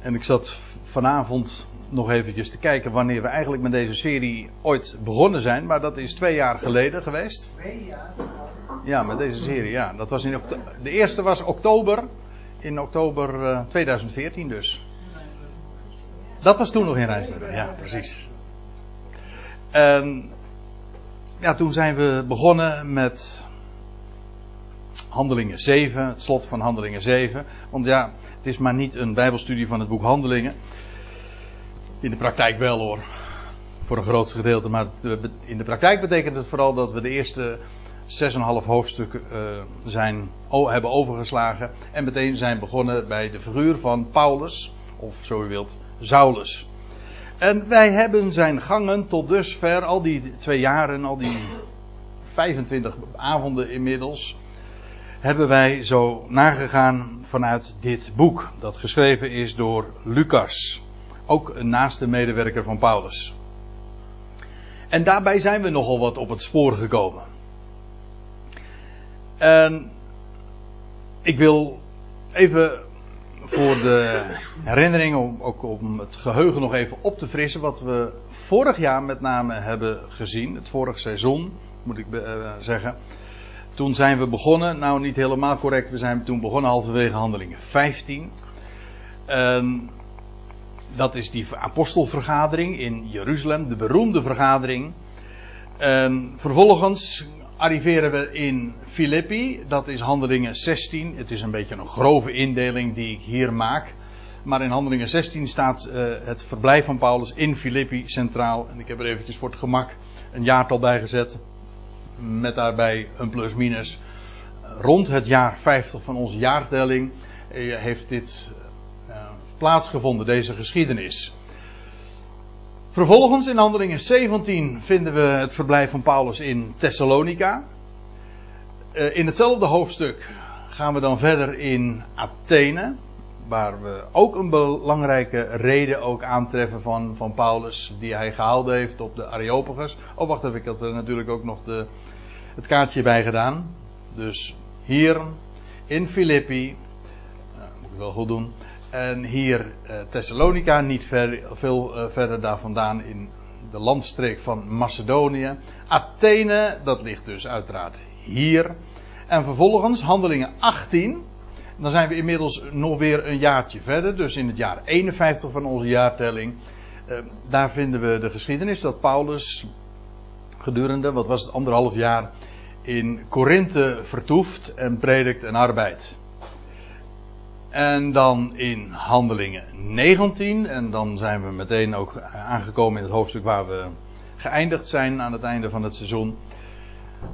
En ik zat vanavond nog eventjes te kijken wanneer we eigenlijk met deze serie ooit begonnen zijn. Maar dat is twee jaar geleden geweest. Twee jaar? Ja, met deze serie, ja. Dat was in de eerste was oktober. In oktober eh, 2014 dus. Dat was toen nog in Rijnsburg, ja, precies. En ja, toen zijn we begonnen met Handelingen 7, het slot van Handelingen 7. Want ja, het is maar niet een Bijbelstudie van het boek Handelingen. In de praktijk wel hoor. Voor een grootste gedeelte. Maar eh, in de praktijk betekent het vooral dat we de eerste 6,5 hoofdstukken eh, zijn, hebben overgeslagen. En meteen zijn begonnen bij de figuur van Paulus. Of zo u wilt, Saulus. En wij hebben zijn gangen tot dusver, al die twee jaren, al die 25 avonden inmiddels, hebben wij zo nagegaan vanuit dit boek. Dat geschreven is door Lucas. Ook een naaste medewerker van Paulus. En daarbij zijn we nogal wat op het spoor gekomen. En ik wil even voor de herinnering, om, ook om het geheugen nog even op te frissen, wat we vorig jaar met name hebben gezien, het vorige seizoen, moet ik uh, zeggen. Toen zijn we begonnen, nou niet helemaal correct, we zijn toen begonnen halverwege handelingen 15. En dat is die apostelvergadering in Jeruzalem, de beroemde vergadering. En vervolgens arriveren we in Filippi, dat is handelingen 16. Het is een beetje een grove indeling die ik hier maak. Maar in handelingen 16 staat uh, het verblijf van Paulus in Filippi centraal. En ik heb er eventjes voor het gemak een jaartal bij gezet. Met daarbij een plus minus. Rond het jaar 50 van onze jaartelling uh, heeft dit uh, plaatsgevonden, deze geschiedenis. Vervolgens in handelingen 17 vinden we het verblijf van Paulus in Thessalonica. Uh, in hetzelfde hoofdstuk gaan we dan verder in Athene. Waar we ook een belangrijke reden ook aantreffen van, van Paulus. Die hij gehouden heeft op de Areopagus. Oh wacht even, ik had er natuurlijk ook nog de, het kaartje bij gedaan. Dus hier in Filippi. Uh, moet ik wel goed doen. En hier uh, Thessalonica, niet ver, veel uh, verder daar vandaan in de landstreek van Macedonië. Athene, dat ligt dus uiteraard hier. En vervolgens handelingen 18. Dan zijn we inmiddels nog weer een jaartje verder, dus in het jaar 51 van onze jaartelling. Daar vinden we de geschiedenis dat Paulus gedurende, wat was het, anderhalf jaar in Korinthe vertoeft en predikt en arbeidt. En dan in Handelingen 19. En dan zijn we meteen ook aangekomen in het hoofdstuk waar we geëindigd zijn aan het einde van het seizoen.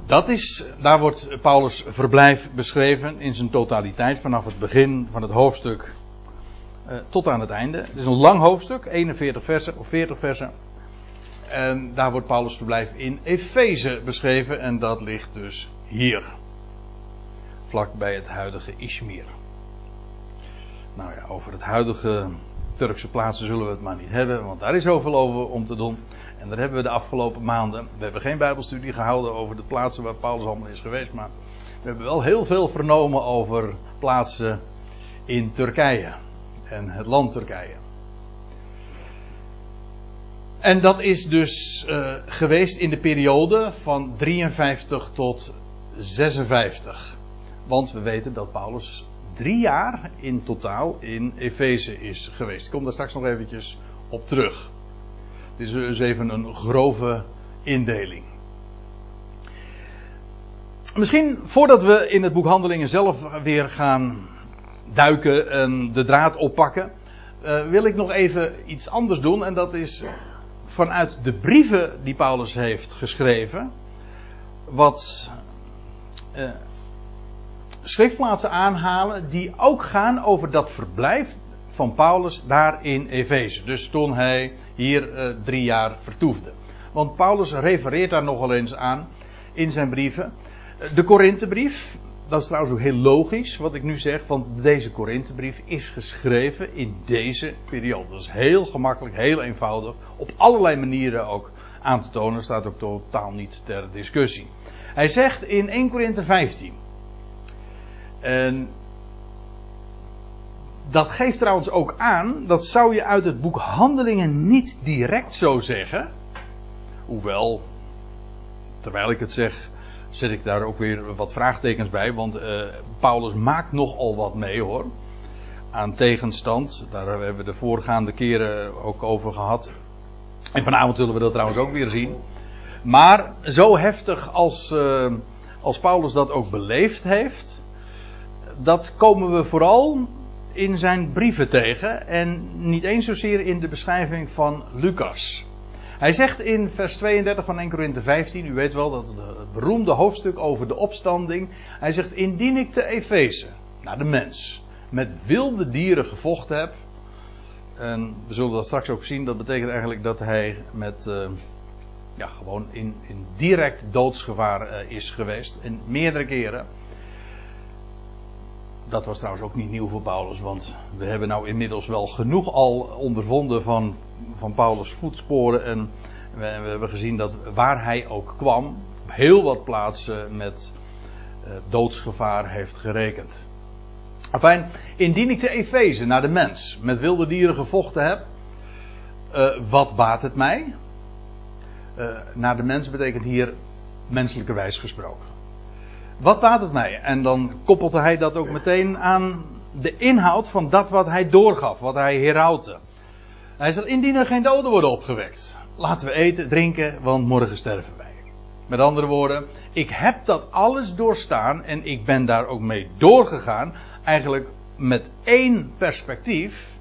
Dat is, daar wordt Paulus' verblijf beschreven in zijn totaliteit vanaf het begin van het hoofdstuk uh, tot aan het einde. Het is een lang hoofdstuk, 41 versen of 40 versen. En daar wordt Paulus' verblijf in Efeze beschreven en dat ligt dus hier. Vlak bij het huidige Ishmir. Nou ja, over het huidige Turkse plaatsen zullen we het maar niet hebben, want daar is zoveel over om te doen. En daar hebben we de afgelopen maanden. We hebben geen Bijbelstudie gehouden over de plaatsen waar Paulus allemaal is geweest, maar we hebben wel heel veel vernomen over plaatsen in Turkije en het land Turkije. En dat is dus uh, geweest in de periode van 53 tot 56. Want we weten dat Paulus drie jaar in totaal in Efeze is geweest. Ik kom daar straks nog eventjes op terug. Dit is dus even een grove indeling. Misschien voordat we in het boek Handelingen zelf weer gaan duiken en de draad oppakken, uh, wil ik nog even iets anders doen. En dat is vanuit de brieven die Paulus heeft geschreven, wat uh, schriftplaatsen aanhalen die ook gaan over dat verblijf van Paulus daar in Efeze. Dus toen hij hier uh, drie jaar vertoefde. Want Paulus refereert daar nogal eens aan in zijn brieven. De Korinthebrief, dat is trouwens ook heel logisch wat ik nu zeg, want deze Korinthebrief is geschreven in deze periode. Dat is heel gemakkelijk, heel eenvoudig, op allerlei manieren ook aan te tonen, staat ook totaal niet ter discussie. Hij zegt in 1 Korinthe 15. En dat geeft trouwens ook aan, dat zou je uit het boek Handelingen niet direct zo zeggen. Hoewel, terwijl ik het zeg, zet ik daar ook weer wat vraagtekens bij. Want uh, Paulus maakt nogal wat mee hoor. Aan tegenstand. Daar hebben we de voorgaande keren ook over gehad. En vanavond zullen we dat trouwens ook weer zien. Maar zo heftig als, uh, als Paulus dat ook beleefd heeft. Dat komen we vooral in zijn brieven tegen. En niet eens zozeer in de beschrijving van Lucas. Hij zegt in vers 32 van 1 Korinthe 15, u weet wel dat het beroemde hoofdstuk over de opstanding. Hij zegt, indien ik te Efeze, naar de mens, met wilde dieren gevochten heb. En we zullen dat straks ook zien, dat betekent eigenlijk dat hij met, uh, ja, gewoon in, direct doodsgevaar uh, is geweest. En meerdere keren. Dat was trouwens ook niet nieuw voor Paulus, want we hebben nou inmiddels wel genoeg al ondervonden van, van Paulus' voetsporen. En we, we hebben gezien dat waar hij ook kwam, op heel wat plaatsen met uh, doodsgevaar heeft gerekend. Enfin, indien ik de Efeze naar de mens met wilde dieren gevochten heb, uh, wat baat het mij? Uh, naar de mens betekent hier menselijke wijs gesproken. Wat baat het mij? En dan koppelde hij dat ook meteen aan de inhoud van dat wat hij doorgaf, wat hij herauwde. Hij zegt, indien er geen doden worden opgewekt, laten we eten, drinken, want morgen sterven wij. Met andere woorden, ik heb dat alles doorstaan en ik ben daar ook mee doorgegaan, eigenlijk met één perspectief,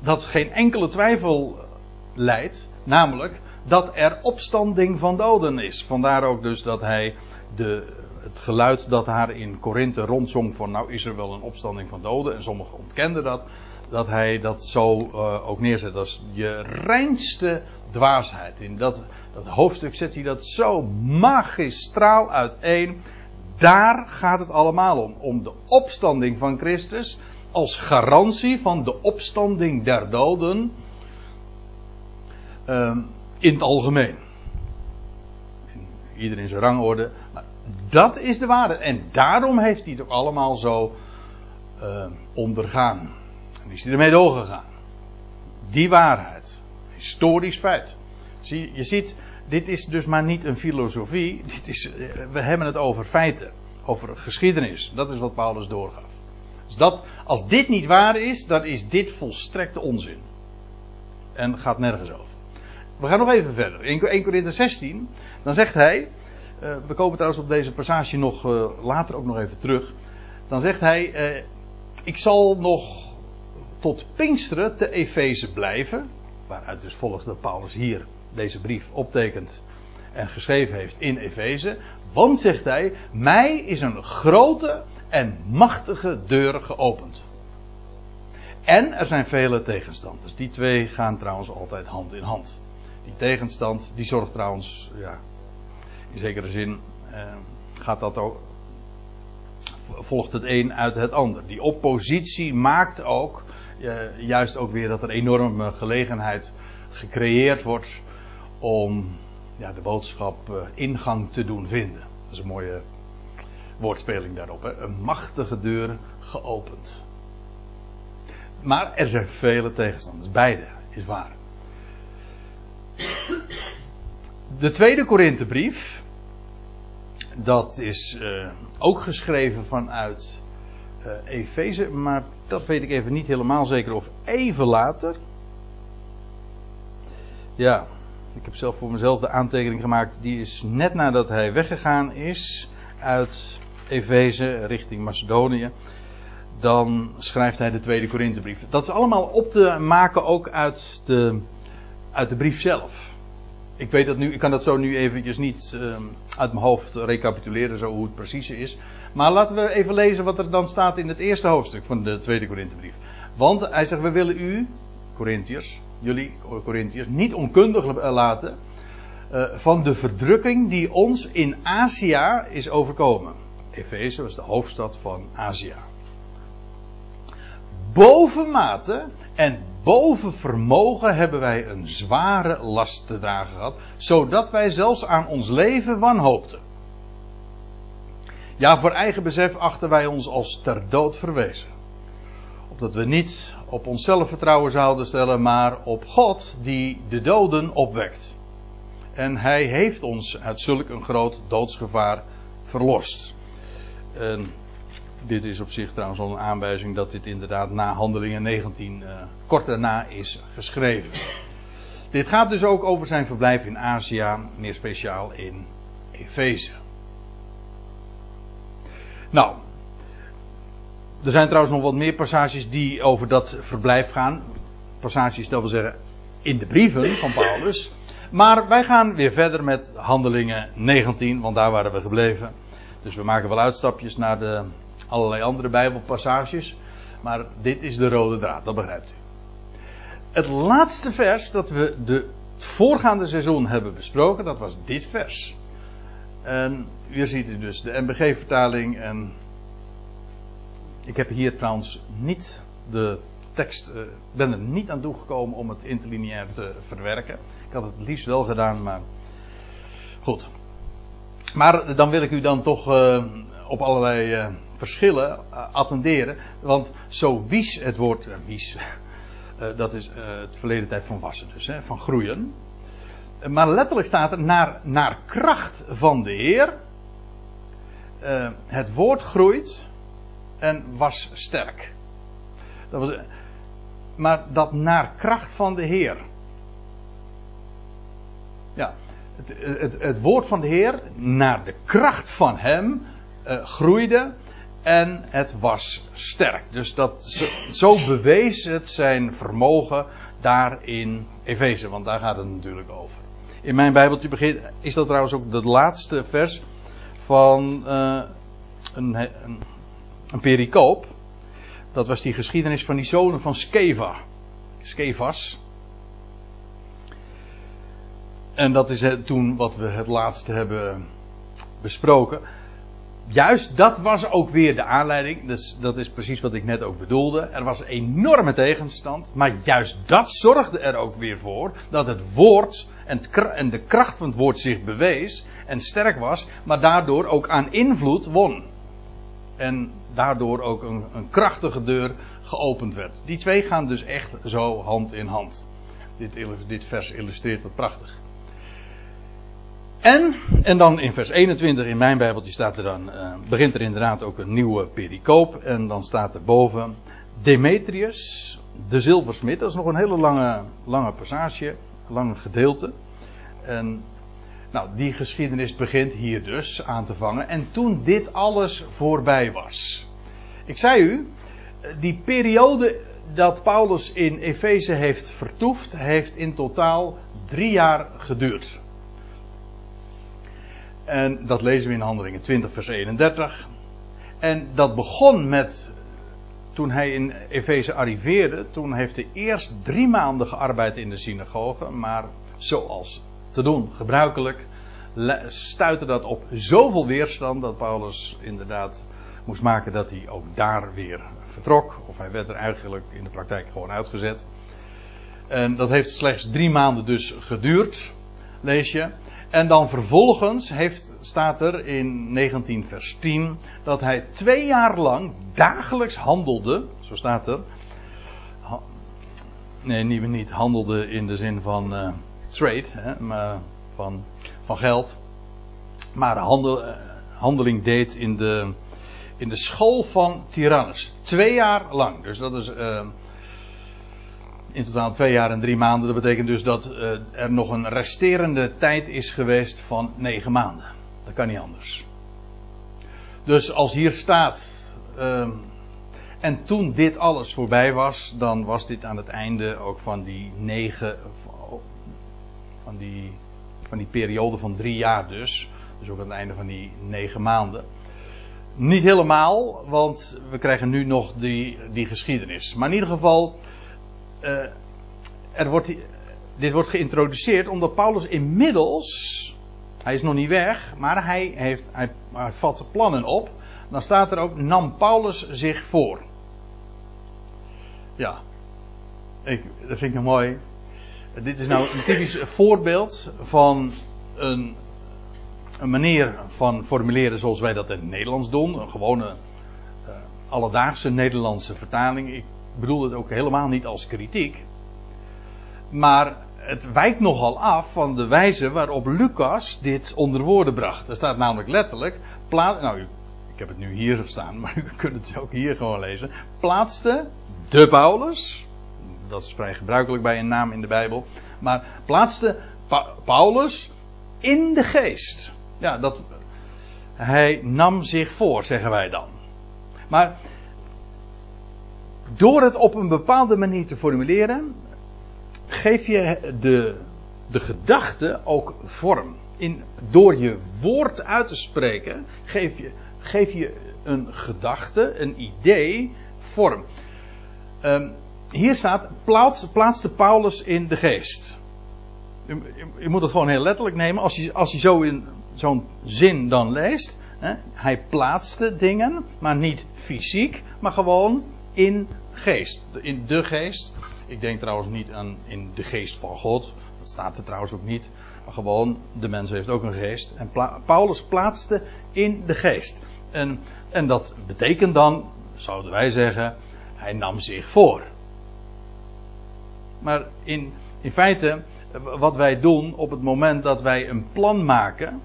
dat geen enkele twijfel leidt, namelijk dat er opstanding van doden is. Vandaar ook dus dat hij de, het geluid dat haar in Korinthe rondzong van nou is er wel een opstanding van doden en sommigen ontkenden dat, dat hij dat zo uh, ook neerzet. Is je reinste dwaasheid. In dat, dat hoofdstuk zet hij dat zo magistraal uiteen. Daar gaat het allemaal om. Om de opstanding van Christus als garantie van de opstanding der doden. Uh, in het algemeen. In zijn rangorde. Maar dat is de waarde. En daarom heeft hij het ook allemaal zo uh, ondergaan. En is hij ermee doorgegaan. Die waarheid. Historisch feit. Zie, je ziet, dit is dus maar niet een filosofie. Dit is, we hebben het over feiten. Over geschiedenis. Dat is wat Paulus doorgaf. Dus dat, als dit niet waar is, dan is dit volstrekte onzin. En gaat nergens over. We gaan nog even verder. In 1 Corinthië 16, dan zegt hij. Uh, we komen trouwens op deze passage nog uh, later ook nog even terug. Dan zegt hij: uh, Ik zal nog tot Pinksteren te Efeze blijven. Waaruit dus volgt dat Paulus hier deze brief optekent en geschreven heeft in Efeze. Want, zegt hij, mij is een grote en machtige deur geopend. En er zijn vele tegenstanders. Die twee gaan trouwens altijd hand in hand. Die tegenstand, die zorgt trouwens, ja, in zekere zin eh, gaat dat ook, volgt het een uit het ander. Die oppositie maakt ook, eh, juist ook weer dat er enorme gelegenheid gecreëerd wordt om ja, de boodschap uh, ingang te doen vinden. Dat is een mooie woordspeling daarop. Hè? Een machtige deur geopend. Maar er zijn vele tegenstanders. Beide is waar. De tweede Korinthebrief. Dat is uh, ook geschreven vanuit uh, Efeze. Maar dat weet ik even niet helemaal zeker. Of even later. Ja, ik heb zelf voor mezelf de aantekening gemaakt. Die is net nadat hij weggegaan is uit Efeze richting Macedonië. Dan schrijft hij de tweede Korinthebrief. Dat is allemaal op te maken ook uit de, uit de brief zelf. Ik weet dat nu, ik kan dat zo nu eventjes niet um, uit mijn hoofd recapituleren, zo hoe het precies is. Maar laten we even lezen wat er dan staat in het eerste hoofdstuk van de tweede Korinthebrief. Want hij zegt, we willen u, Corinthiërs, jullie Corinthiërs, niet onkundig laten uh, van de verdrukking die ons in Azië is overkomen. Efeze was de hoofdstad van Azië. Bovenmate en boven vermogen hebben wij een zware last te dragen gehad, zodat wij zelfs aan ons leven wanhoopten. Ja, voor eigen besef achten wij ons als ter dood verwezen. Opdat we niet op onszelf vertrouwen zouden stellen, maar op God die de doden opwekt. En hij heeft ons uit zulk een groot doodsgevaar verlost. Dit is op zich trouwens al een aanwijzing dat dit inderdaad na Handelingen 19 uh, kort daarna is geschreven. Dit gaat dus ook over zijn verblijf in Azië, meer speciaal in Efeze. Nou, er zijn trouwens nog wat meer passages die over dat verblijf gaan. Passages, dat wil zeggen, in de brieven van Paulus. Maar wij gaan weer verder met Handelingen 19, want daar waren we gebleven. Dus we maken wel uitstapjes naar de allerlei andere Bijbelpassages. Maar dit is de rode draad, dat begrijpt u. Het laatste vers dat we de, voorgaande seizoen hebben besproken, dat was dit vers. En hier ziet u dus de MBG-vertaling. En ik heb hier trouwens niet de tekst, uh, ben er niet aan toegekomen om het interlineair te verwerken. Ik had het liefst wel gedaan, maar goed. Maar dan wil ik u dan toch uh, op allerlei uh, verschillen attenderen. Want zo wies het woord, wies, dat is het verleden tijd van wassen dus, hè, van groeien. Maar letterlijk staat er naar, naar kracht van de Heer. Het woord groeit en was sterk. Dat was, maar dat naar kracht van de Heer. Ja, het, het, het woord van de Heer naar de kracht van Hem groeide en het was sterk. Dus dat, zo, bewees het zijn vermogen daar in Efeze, want daar gaat het natuurlijk over. In mijn Bijbeltje begint, is dat trouwens ook het laatste vers van uh, een, een, een pericoop. Dat was die geschiedenis van die zonen van Skeva. Skevas. En dat is toen wat we het laatste hebben besproken. Juist dat was ook weer de aanleiding. Dus dat is precies wat ik net ook bedoelde. Er was enorme tegenstand. Maar juist dat zorgde er ook weer voor dat het woord en, de kracht van het woord zich bewees en sterk was. Maar daardoor ook aan invloed won. En daardoor ook een, een krachtige deur geopend werd. Die twee gaan dus echt zo hand in hand. Dit, dit vers illustreert dat prachtig. En, en dan in vers 21 in mijn Bijbeltje staat er dan, uh, begint er inderdaad ook een nieuwe pericoop. En dan staat er boven Demetrius, de zilversmid. Dat is nog een hele lange, lange passage, lange gedeelte. En nou, die geschiedenis begint hier dus aan te vangen. En toen dit alles voorbij was. Ik zei u, die periode dat Paulus in Efeze heeft vertoefd, heeft in totaal drie jaar geduurd. En dat lezen we in Handelingen 20, vers 31. En dat begon met. Toen hij in Efeze arriveerde, toen heeft hij eerst drie maanden gearbeid in de synagoge. Maar zoals te doen gebruikelijk, stuitte dat op zoveel weerstand dat Paulus inderdaad moest maken dat hij ook daar weer vertrok. Of hij werd er eigenlijk in de praktijk gewoon uitgezet. En dat heeft slechts drie maanden dus geduurd, lees je. En dan vervolgens heeft, staat er in 19 vers 10 dat hij twee jaar lang dagelijks handelde. Zo staat er. nee, niet, niet handelde in de zin van uh, trade, hè, maar van, van geld. Maar handel, uh, handeling deed in de, in de school van Tyrannus. Twee jaar lang. Dus dat is. Uh, in totaal twee jaar en drie maanden. Dat betekent dus dat uh, er nog een resterende tijd is geweest van negen maanden. Dat kan niet anders. Dus als hier staat. Uh, en toen dit alles voorbij was, dan was dit aan het einde ook van die negen. van die, van die periode van drie jaar dus. Dus ook aan het einde van die negen maanden. Niet helemaal, want we krijgen nu nog die, die geschiedenis. Maar in ieder geval uh, er wordt, dit wordt geïntroduceerd omdat Paulus inmiddels, hij is nog niet weg, maar hij, heeft, hij, hij vat plannen op. Dan staat er ook, nam Paulus zich voor. Ja, ik, dat vind ik nog mooi. Dit is nou een typisch voorbeeld van een, een manier van formuleren zoals wij dat in het Nederlands doen. Een gewone uh, alledaagse Nederlandse vertaling. Ik bedoel het ook helemaal niet als kritiek. Maar het wijkt nogal af van de wijze waarop Lucas dit onder woorden bracht. Er staat namelijk letterlijk, nou, ik heb het nu hier staan, maar u kunt het ook hier gewoon lezen. Plaatste de Paulus, dat is vrij gebruikelijk bij een naam in de Bijbel, maar plaatste Paulus in de geest. Ja, dat, hij nam zich voor, zeggen wij dan. Maar door het op een bepaalde manier te formuleren, geef je de, de gedachte ook vorm. In, door je woord uit te spreken, geef je, geef je een gedachte, een idee, vorm. Um, hier staat, plaats, plaatste Paulus in de geest. Je, je, moet het gewoon heel letterlijk nemen. Als je, als je zo in zo'n zin dan leest. Hè, hij plaatste dingen, maar niet fysiek, maar gewoon in geest. In de geest. Ik denk trouwens niet aan in de geest van God. Dat staat er trouwens ook niet. Maar gewoon, de mens heeft ook een geest. En Paulus plaatste in de geest. En, en dat betekent dan, zouden wij zeggen, hij nam zich voor. Maar in, in feite, wat wij doen op het moment dat wij een plan maken,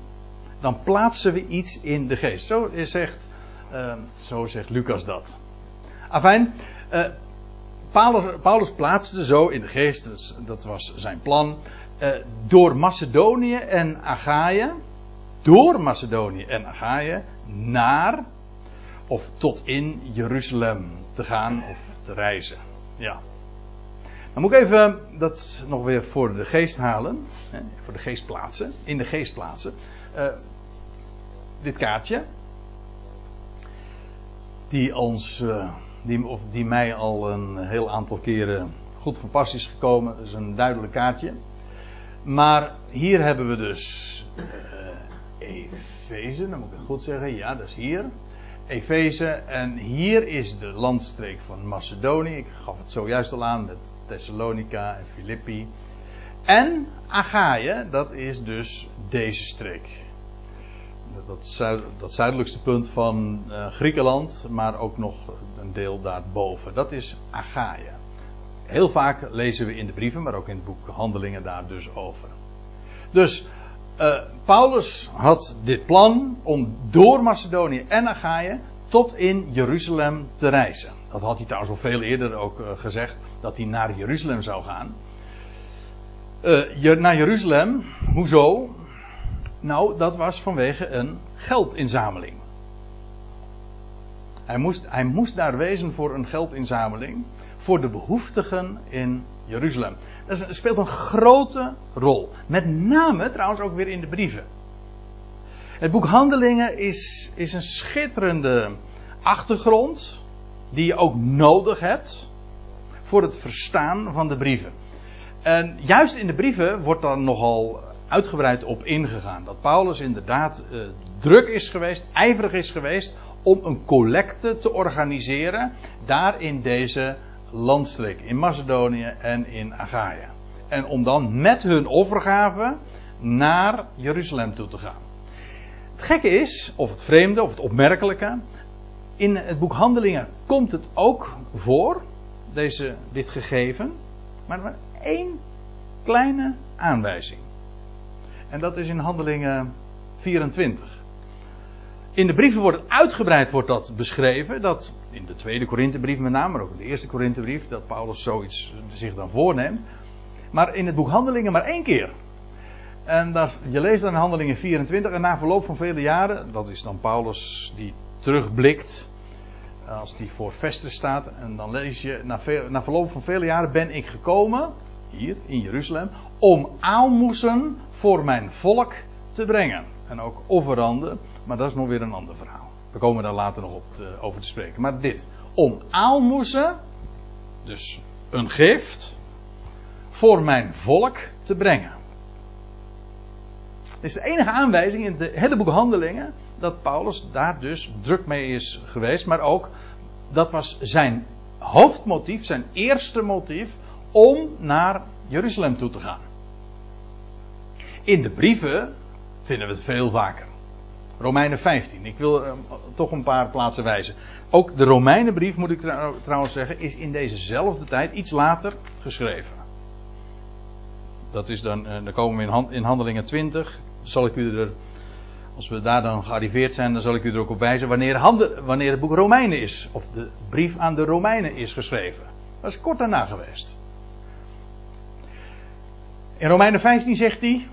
dan plaatsen we iets in de geest. Zo zegt, uh, zo zegt Lucas dat. Afijn, uh, Paulus, plaatste zo in de geest, dat was zijn plan, uh, door Macedonië en Achaïe, door Macedonië en Achaïe, naar of tot in Jeruzalem te gaan of te reizen. Ja. Dan moet ik even dat nog weer voor de geest halen, hè, voor de geest plaatsen, in de geest plaatsen. Uh, dit kaartje, die ons. Die, of die mij al een heel aantal keren goed van pas is gekomen. Dat is een duidelijk kaartje. Maar hier hebben we dus uh, Efeze, dan moet ik goed zeggen. Ja, dat is hier. Efeze en hier is de landstreek van Macedonië. Ik gaf het zojuist al aan met Thessalonica en Filippi. En Achaïe, dat is dus deze streek dat, dat zuidelijkste punt van uh, Griekenland, maar ook nog een deel daarboven. Dat is Achaia. Heel vaak lezen we in de brieven, maar ook in het boek Handelingen daar dus over. Dus uh, Paulus had dit plan om door Macedonië en Achaia tot in Jeruzalem te reizen. Dat had hij trouwens al veel eerder ook uh, gezegd, dat hij naar Jeruzalem zou gaan. Uh, naar Jeruzalem, hoezo? Nou, dat was vanwege een geldinzameling. Hij moest, hij moest daar wezen voor een geldinzameling. Voor de behoeftigen in Jeruzalem. Dat speelt een grote rol. Met name trouwens ook weer in de brieven. Het boek Handelingen is, is een schitterende achtergrond. Die je ook nodig hebt. Voor het verstaan van de brieven. En juist in de brieven wordt dan nogal uitgebreid op ingegaan. Dat Paulus inderdaad uh, druk is geweest, ijverig is geweest om een collecte te organiseren daar in deze landstreek, in Macedonië en in Achaia. En om dan met hun overgave naar Jeruzalem toe te gaan. Het gekke is, of het vreemde, of het opmerkelijke, in het boek Handelingen komt het ook voor, deze, dit gegeven, maar maar één kleine aanwijzing. En dat is in Handelingen 24. In de brieven wordt het uitgebreid wordt dat beschreven. Dat in de tweede Korinthebrief met name, maar ook in de eerste Korinthebrief, dat Paulus zoiets zich dan voorneemt. Maar in het boek Handelingen maar één keer. En dat, je leest dan in Handelingen 24 en na verloop van vele jaren, dat is dan Paulus die terugblikt, als die voor Vestus staat, en dan lees je, na, na verloop van vele jaren ben ik gekomen, hier in Jeruzalem, om aalmoezen voor mijn volk te brengen. En ook offeranden, maar dat is nog weer een ander verhaal. We komen daar later nog op over te spreken. Maar dit, om aalmoezen, dus een gift, voor mijn volk te brengen. Dit is de enige aanwijzing in het hele boek Handelingen dat Paulus daar dus druk mee is geweest. Maar ook, dat was zijn hoofdmotief, zijn eerste motief om naar Jeruzalem toe te gaan. In de brieven vinden we het veel vaker. Romeinen 15. Ik wil uh, toch een paar plaatsen wijzen. Ook de Romeinenbrief, moet ik trouwens zeggen, is in dezezelfde tijd, iets later, geschreven. Dat is dan, uh, dan komen we in, in Handelingen 20. Zal ik u er, als we daar dan gearriveerd zijn, dan zal ik u er ook op wijzen wanneer, wanneer het boek Romeinen is. Of de brief aan de Romeinen is geschreven. Dat is kort daarna geweest. In Romeinen 15 zegt hij,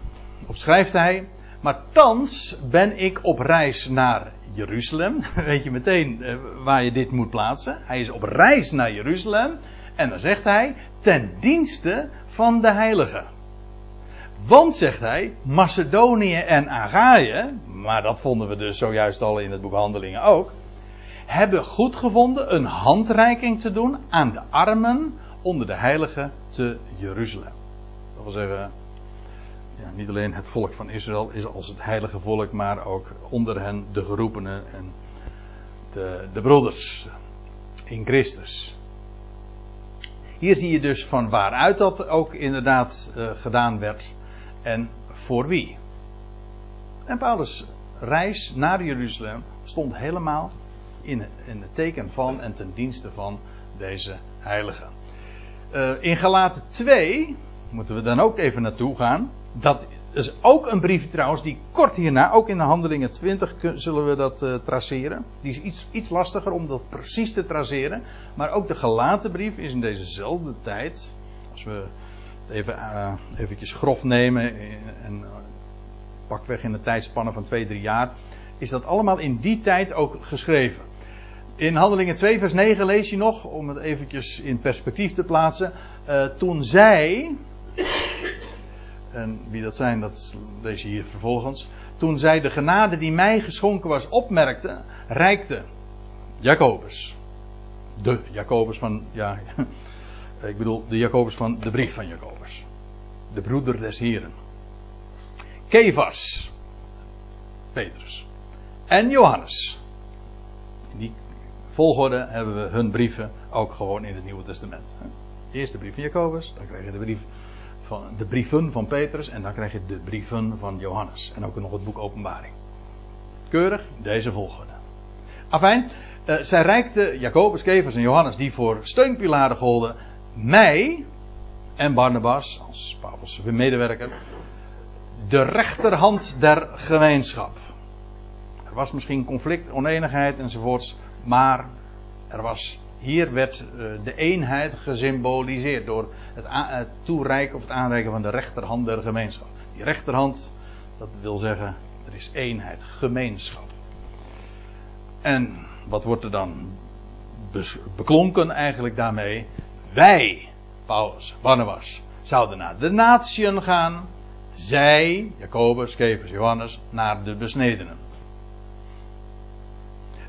of schrijft hij, maar thans ben ik op reis naar Jeruzalem. Weet je meteen eh, waar je dit moet plaatsen. Hij is op reis naar Jeruzalem. En dan zegt hij, ten dienste van de heiligen. Want, zegt hij, Macedonië en Agaïe, maar dat vonden we dus zojuist al in het boek Handelingen ook, hebben goed gevonden een handreiking te doen aan de armen onder de heiligen te Jeruzalem. Dat wil zeggen, ja, niet alleen het volk van Israël is als het heilige volk, maar ook onder hen de geroepenen en de, de broeders in Christus. Hier zie je dus van waaruit dat ook inderdaad uh, gedaan werd en voor wie. En Paulus' reis naar Jeruzalem stond helemaal in, in het teken van en ten dienste van deze heiligen. Uh, in Galaten 2 moeten we dan ook even naartoe gaan. Dat is ook een brief trouwens, die kort hierna, ook in de handelingen 20 zullen we dat uh, traceren. Die is iets, iets lastiger om dat precies te traceren. Maar ook de gelaten brief is in dezezelfde tijd. Als we het even uh, eventjes grof nemen en uh, pakweg in de tijdspanne van 2, 3 jaar. Is dat allemaal in die tijd ook geschreven. In Handelingen 2 vers 9 lees je nog, om het eventjes in perspectief te plaatsen. toen zij, en wie dat zijn, dat lees je hier vervolgens. Toen zij de genade die mij geschonken was opmerkte, reikte Jacobus. De Jacobus van, ja, ik bedoel de Jacobus van de brief van Jacobus. De broeder des Heren. Kevas. Petrus. En Johannes. In die volgorde hebben we hun brieven ook gewoon in het Nieuwe Testament. Eerst de brief van Jacobus, dan krijg je de brief van de brieven van Petrus en dan krijg je de brieven van Johannes. En ook nog het boek Openbaring. Keurig, deze volgorde. Afijn, uh, zij reikte Jacobus, Kevers en Johannes, die voor steunpilaren golden, mij en Barnabas, als Paulus medewerker, de rechterhand der gemeenschap. Er was misschien conflict, oneenigheid enzovoorts, maar er was hier werd uh, de eenheid gesymboliseerd door het, toereiken of het aanreiken van de rechterhand der gemeenschap. Die rechterhand, dat wil zeggen, er is eenheid, gemeenschap. En wat wordt er dan beklonken eigenlijk daarmee? Wij, Paulus, Barnabas, zouden naar de natieën gaan. Zij, Jacobus, Kevers, Johannes, naar de besnedenen.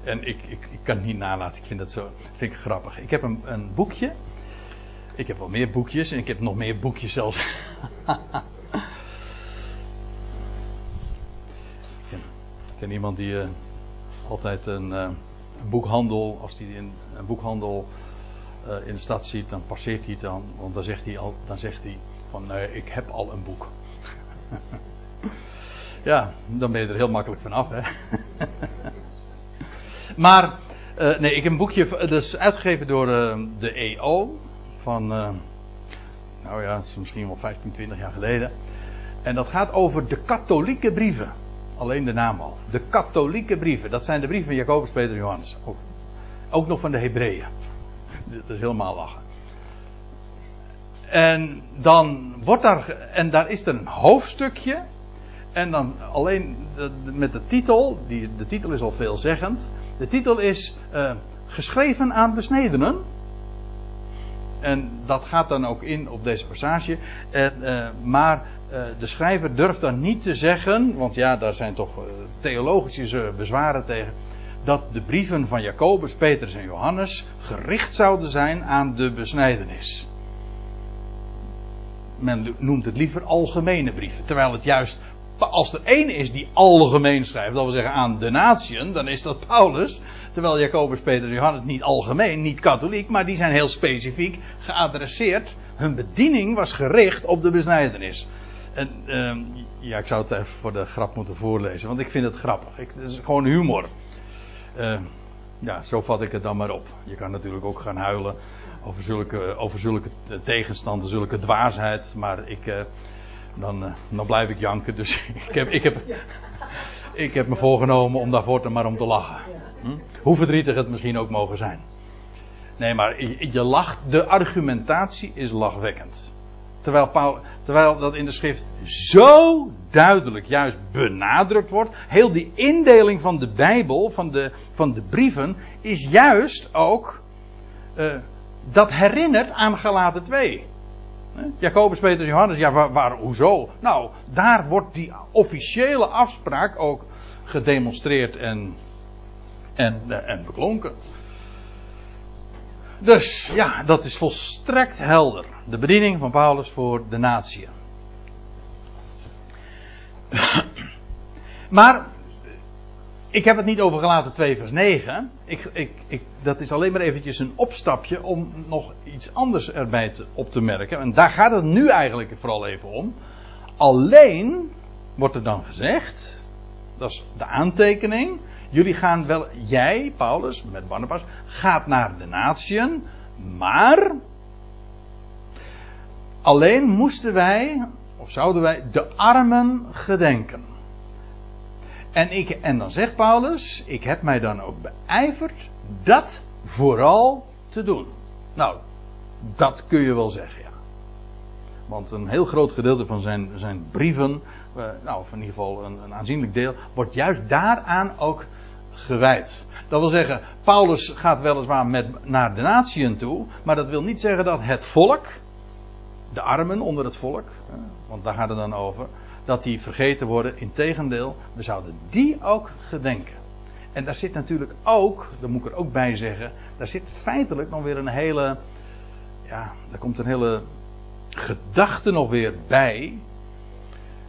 En ik, ik, ik kan het niet nalaten, ik vind dat zo vind ik grappig. Ik heb een, een boekje. Ik heb wel meer boekjes en ik heb nog meer boekjes zelfs. ik, ken, iemand die uh, altijd een, uh, een, boekhandel, als hij een, boekhandel uh, in de stad ziet, dan passeert hij het dan. Want dan zegt hij, al, dan zegt hij van nee, ik heb al een boek. ja, dan ben je er heel makkelijk vanaf, hè. Maar, uh, nee, ik heb een boekje, dat is uitgegeven door uh, de EO. Van, nou ja, het is misschien wel 15, 20 jaar geleden. En dat gaat over de katholieke brieven. Alleen de naam al. De katholieke brieven. Dat zijn de brieven van Jacobus, Peter en Johannes. Ook, ook nog van de Hebreeën. Dat is helemaal lachen. En dan wordt daar, en daar is er een hoofdstukje. En dan alleen met de titel, die, de titel is al veelzeggend. De titel is uh, Geschreven aan besnedenen. En dat gaat dan ook in op deze passage. Uh, uh, maar de schrijver durft dan niet te zeggen, want ja, daar zijn toch theologische bezwaren tegen, dat de brieven van Jacobus, Petrus en Johannes gericht zouden zijn aan de besnijdenis. Men noemt het liever algemene brieven, terwijl het juist als er één is die algemeen schrijft, dat wil zeggen aan de natieën, dan is dat Paulus. Terwijl Jacobus, Peter en Johannes niet algemeen, niet katholiek, maar die zijn heel specifiek geadresseerd. Hun bediening was gericht op de besnijdenis. En, ehm, ja, ik zou het even voor de grap moeten voorlezen, want ik vind het grappig. Ik, het is gewoon humor. Uh, ja, zo vat ik het dan maar op. Je kan natuurlijk ook gaan huilen over zulke, over zulke tegenstanden, zulke dwaasheid. Maar ik, uh, dan, uh, dan blijf ik janken. Dus ik heb, ik, heb, ik heb me voorgenomen om daarvoor te maar om te lachen. Hm? Hoe verdrietig het misschien ook mogen zijn. Nee, maar je, je lacht. De argumentatie is lachwekkend. Terwijl, Paul, terwijl dat in de schrift zo duidelijk juist benadrukt wordt. Heel die indeling van de Bijbel, van de, van de brieven, is juist ook. Uh, dat herinnert aan Galaten 2. Jacobus, Peter, Johannes, ja, waar, waar, hoezo? Nou, daar wordt die officiële afspraak ook gedemonstreerd en, en, eh, en beklonken. Dus ja, dat is volstrekt helder. De bediening van Paulus voor de natie. maar ik heb het niet over gelaten 2 vers 9. Ik, ik, ik, dat is alleen maar eventjes een opstapje om nog iets anders erbij op te merken. En daar gaat het nu eigenlijk vooral even om. Alleen wordt er dan gezegd, dat is de aantekening. Jullie gaan wel, jij, Paulus, met Barnabas, gaat naar de natieën, maar alleen moesten wij, of zouden wij, de armen gedenken. En, ik, en dan zegt Paulus, ik heb mij dan ook beijverd dat vooral te doen. Nou, dat kun je wel zeggen, ja. Want een heel groot gedeelte van zijn, zijn brieven, uh, nou, of in ieder geval een, een, aanzienlijk deel, wordt juist daaraan ook gewijd. Dat wil zeggen, Paulus gaat weliswaar met, naar de natieën toe, maar dat wil niet zeggen dat het volk, de armen onder het volk, want daar gaat het dan over, dat die vergeten worden. Integendeel, we zouden die ook gedenken. En daar zit natuurlijk ook, dat moet ik er ook bij zeggen, daar zit feitelijk nog weer een hele, ja, daar komt een hele gedachte nog weer bij.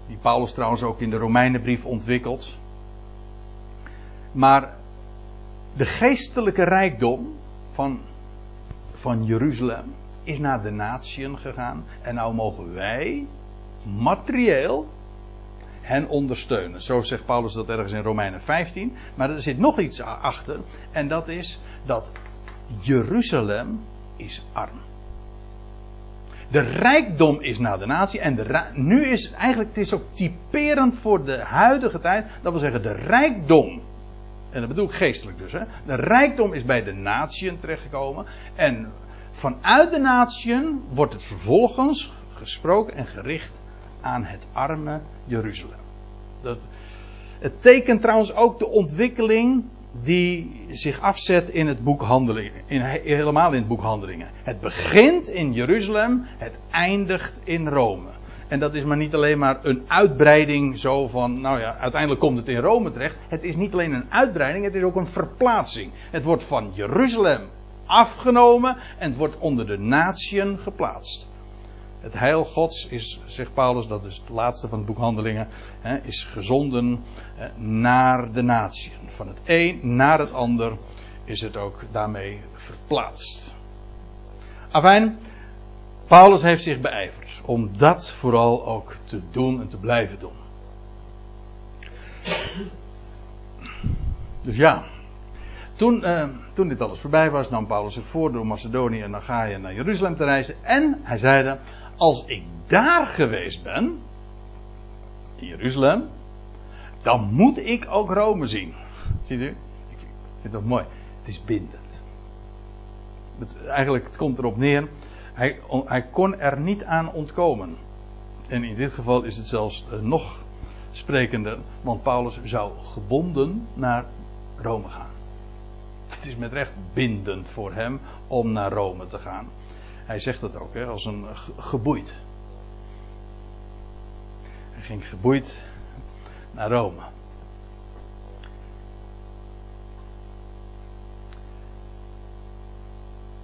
Die Paulus trouwens ook in de Romeinenbrief ontwikkelt. Maar de geestelijke rijkdom van, van Jeruzalem is naar de natieën gegaan. En nou mogen wij materieel hen ondersteunen. Zo zegt Paulus dat ergens in Romeinen 15. Maar er zit nog iets achter. En dat is dat Jeruzalem is arm. De rijkdom is naar de natie. En de nu is eigenlijk, het is ook typerend voor de huidige tijd. Dat wil zeggen, de rijkdom. En dat bedoel ik geestelijk dus. Hè, de rijkdom is bij de natieën terechtgekomen. En vanuit de natieën wordt het vervolgens gesproken en gericht aan het arme Jeruzalem. Dat, het tekent trouwens ook de ontwikkeling die zich afzet in het boek Handelingen. In, helemaal in het boek Handelingen. Het begint in Jeruzalem, het eindigt in Rome. En dat is maar niet alleen maar een uitbreiding zo van, nou ja, uiteindelijk komt het in Rome terecht. Het is niet alleen een uitbreiding, het is ook een verplaatsing. Het wordt van Jeruzalem afgenomen en het wordt onder de natieën geplaatst. Het heil Gods is, zegt Paulus, dat is het laatste van het boek Handelingen, hè, is gezonden naar de natie. Van het een naar het ander is het ook daarmee verplaatst. Afijn, Paulus heeft zich beijverd om dat vooral ook te doen en te blijven doen. Dus ja, toen, eh, toen dit alles voorbij was, nam Paulus zich voor door Macedonië en je naar Jeruzalem te reizen. En hij zeide, als ik daar geweest ben, in Jeruzalem, dan moet ik ook Rome zien. Ziet u? Ik vind dat mooi. Het is bindend. Het, eigenlijk, het komt erop neer. Hij, hij, kon er niet aan ontkomen. En in dit geval is het zelfs uh, nog sprekender, want Paulus zou gebonden naar Rome gaan. Het is met recht bindend voor hem om naar Rome te gaan. Hij zegt dat ook, hè, als een geboeid. Hij ging geboeid naar Rome.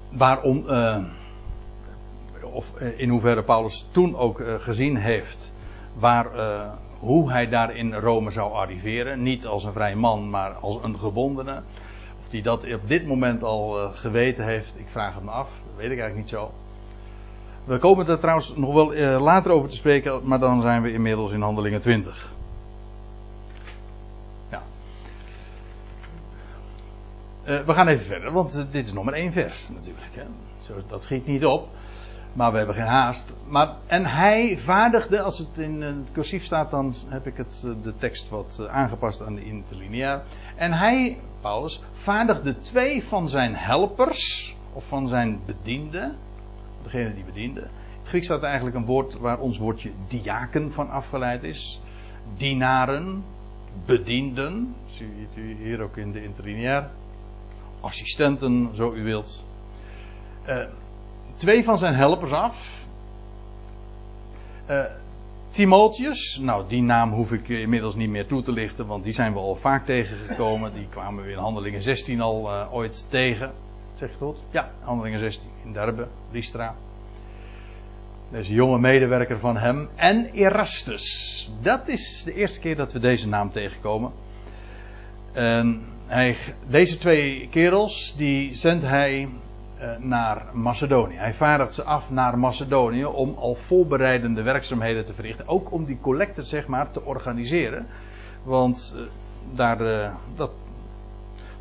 Waarom, uh, of eh, in hoeverre Paulus toen ook uh, gezien heeft waar, hoe hij daar in Rome zou arriveren. Niet als een vrij man, maar als een gebondene. Hij dat op dit moment al geweten heeft, ik vraag het me af weet ik eigenlijk niet zo. We komen er trouwens nog wel uh, later over te spreken, maar dan zijn we inmiddels in Handelingen 20. Ja. Uh, we gaan even verder, want dit is nog maar één vers natuurlijk. Hè. Zo, dat schiet niet op. Maar we hebben geen haast. Maar, en hij vaardigde, als het in het cursief staat, dan heb ik het, de tekst wat aangepast aan de interlineair. En hij, Paulus, vaardigde twee van zijn helpers, of van zijn bedienden, degene die bediende. Het Grieks staat eigenlijk een woord waar ons woordje diaken van afgeleid is. Dienaren, bedienden, ziet u hier ook in de interlineair. Assistenten, zo u wilt. Uh, twee van zijn helpers af. Uh, Timotheus, nou die naam hoef ik inmiddels niet meer toe te lichten, want die zijn we al vaak tegengekomen. Die kwamen we in Handelingen 16 al uh, ooit tegen. Zeg je tot? Ja, Handelingen 16 in Derbe, Lystra. Deze jonge medewerker van hem. En Erastus. Dat is de eerste keer dat we deze naam tegenkomen. En hij, deze twee kerels, die zendt hij naar Macedonië. Hij vaardigt ze af naar Macedonië om al voorbereidende werkzaamheden te verrichten. Ook om die collecte, zeg maar, te organiseren. Want uh, daar, uh, dat,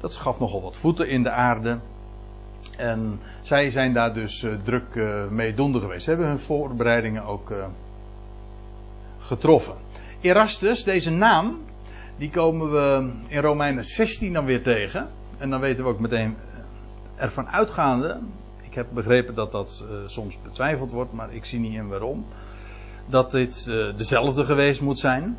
dat schaf nogal wat voeten in de aarde. En zij zijn daar dus druk mee doende geweest. Ze hebben hun voorbereidingen ook getroffen. Erastus, deze naam, die komen we in Romeinen 16 dan weer tegen. En dan weten we ook meteen ervan uitgaande. Ik heb begrepen dat dat soms betwijfeld wordt, maar ik zie niet in waarom. Dat dit dezelfde geweest moet zijn.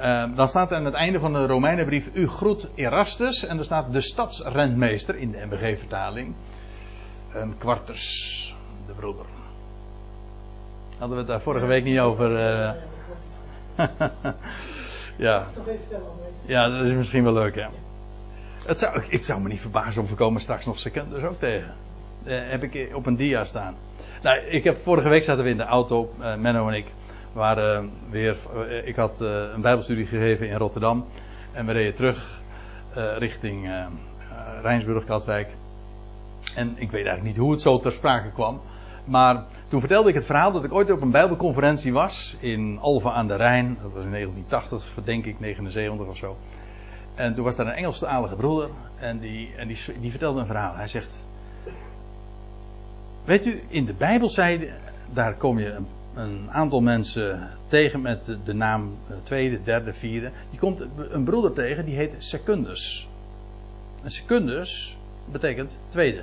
Uh, dan staat er aan het einde van de Romeinenbrief: U groet Erastus. En er staat de stadsrentmeester in de MBG-vertaling. En Quartus, de broeder. Hadden we het daar vorige week niet over. Ja. ja, dat is misschien wel leuk, ja. Het zou, ik zou me niet verbazen of we komen straks nog secundus ook tegen. Uh, heb ik op een dia staan. Nou, ik heb vorige week zaten we in de auto, Menno en ik waren weer, ik had een bijbelstudie gegeven in Rotterdam. En we reden terug uh, richting uh, Rijnsburg, Katwijk. En ik weet eigenlijk niet hoe het zo ter sprake kwam. Maar toen vertelde ik het verhaal dat ik ooit op een bijbelconferentie was. In Alva aan de Rijn. Dat was in 1980, verdenk ik, 79 of zo. En toen was daar een Engelstalige broeder. En, die, en die, die vertelde een verhaal. Hij zegt... Weet u, in de Bijbel zei... Daar kom je een een aantal mensen tegen met de naam tweede, derde, vierde. Die komt een broeder tegen die heet Secundus. En Secundus betekent tweede.